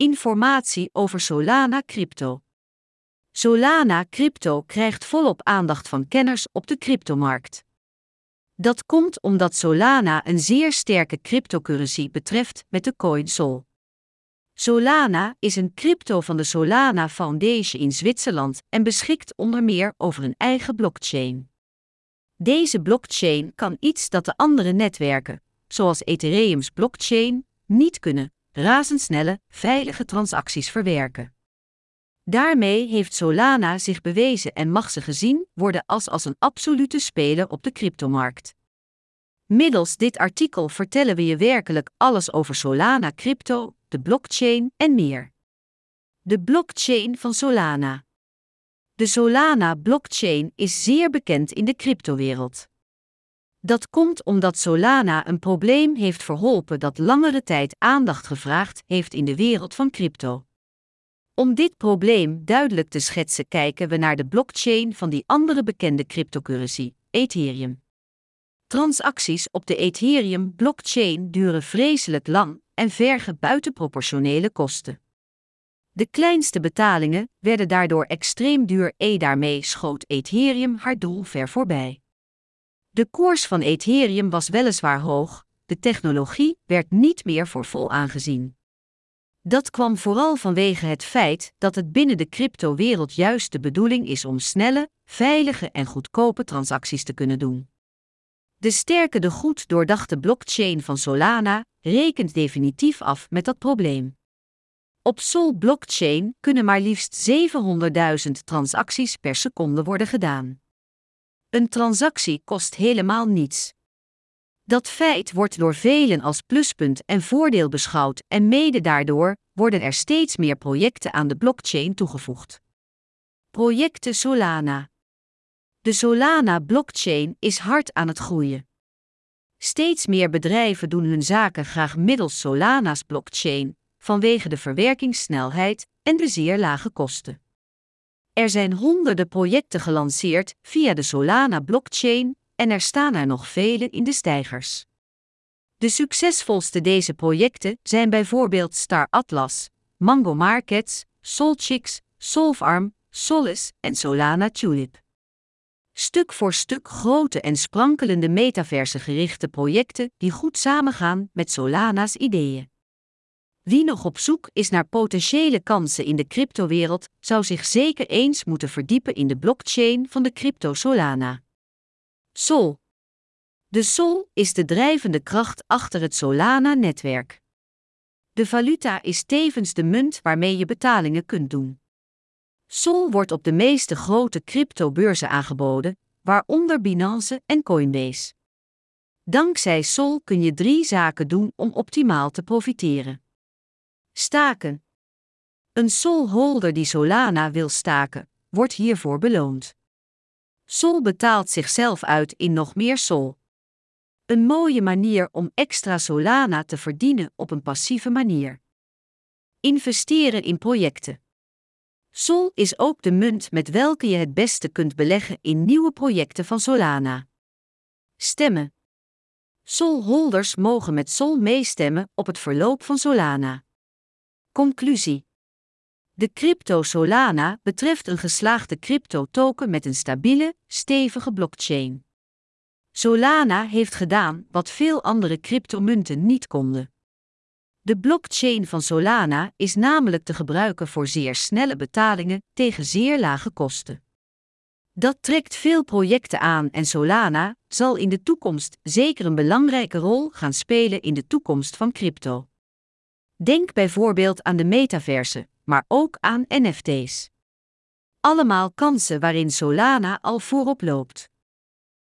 Informatie over Solana Crypto. Solana Crypto krijgt volop aandacht van kenners op de cryptomarkt. Dat komt omdat Solana een zeer sterke cryptocurrency betreft met de coin Sol. Solana is een crypto van de Solana Foundation in Zwitserland en beschikt onder meer over een eigen blockchain. Deze blockchain kan iets dat de andere netwerken, zoals Ethereum's blockchain, niet kunnen: razendsnelle, veilige transacties verwerken. Daarmee heeft Solana zich bewezen en mag ze gezien worden als, als een absolute speler op de cryptomarkt. Middels dit artikel vertellen we je werkelijk alles over Solana Crypto, de blockchain en meer. De blockchain van Solana. De Solana blockchain is zeer bekend in de cryptowereld. Dat komt omdat Solana een probleem heeft verholpen dat langere tijd aandacht gevraagd heeft in de wereld van crypto. Om dit probleem duidelijk te schetsen, kijken we naar de blockchain van die andere bekende cryptocurrency, Ethereum. Transacties op de Ethereum-blockchain duren vreselijk lang en vergen buitenproportionele kosten. De kleinste betalingen werden daardoor extreem duur, e daarmee schoot Ethereum haar doel ver voorbij. De koers van Ethereum was weliswaar hoog, de technologie werd niet meer voor vol aangezien. Dat kwam vooral vanwege het feit dat het binnen de cryptowereld juist de bedoeling is om snelle, veilige en goedkope transacties te kunnen doen. De sterke, de goed doordachte blockchain van Solana rekent definitief af met dat probleem. Op Sol blockchain kunnen maar liefst 700.000 transacties per seconde worden gedaan. Een transactie kost helemaal niets. Dat feit wordt door velen als pluspunt en voordeel beschouwd en mede daardoor worden er steeds meer projecten aan de blockchain toegevoegd. Projecten Solana. De Solana-blockchain is hard aan het groeien. Steeds meer bedrijven doen hun zaken graag middels Solana's blockchain, vanwege de verwerkingssnelheid en de zeer lage kosten. Er zijn honderden projecten gelanceerd via de Solana-blockchain en er staan er nog vele in de stijgers. De succesvolste deze projecten zijn bijvoorbeeld Star Atlas, Mango Markets, Solchix, Solvarm, Solis en Solana Tulip. Stuk voor stuk grote en sprankelende metaverse gerichte projecten die goed samengaan met Solana's ideeën. Wie nog op zoek is naar potentiële kansen in de cryptowereld, zou zich zeker eens moeten verdiepen in de blockchain van de crypto Solana. Sol. De Sol is de drijvende kracht achter het Solana-netwerk. De valuta is tevens de munt waarmee je betalingen kunt doen. Sol wordt op de meeste grote cryptobeurzen aangeboden, waaronder Binance en Coinbase. Dankzij Sol kun je drie zaken doen om optimaal te profiteren. Staken. Een Sol-holder die Solana wil staken, wordt hiervoor beloond. Sol betaalt zichzelf uit in nog meer Sol. Een mooie manier om extra Solana te verdienen op een passieve manier. Investeren in projecten. Sol is ook de munt met welke je het beste kunt beleggen in nieuwe projecten van Solana. Stemmen. Sol-holders mogen met Sol meestemmen op het verloop van Solana. Conclusie. De crypto Solana betreft een geslaagde crypto-token met een stabiele, stevige blockchain. Solana heeft gedaan wat veel andere cryptomunten niet konden. De blockchain van Solana is namelijk te gebruiken voor zeer snelle betalingen tegen zeer lage kosten. Dat trekt veel projecten aan en Solana zal in de toekomst zeker een belangrijke rol gaan spelen in de toekomst van crypto. Denk bijvoorbeeld aan de metaverse, maar ook aan NFT's. Allemaal kansen waarin Solana al voorop loopt.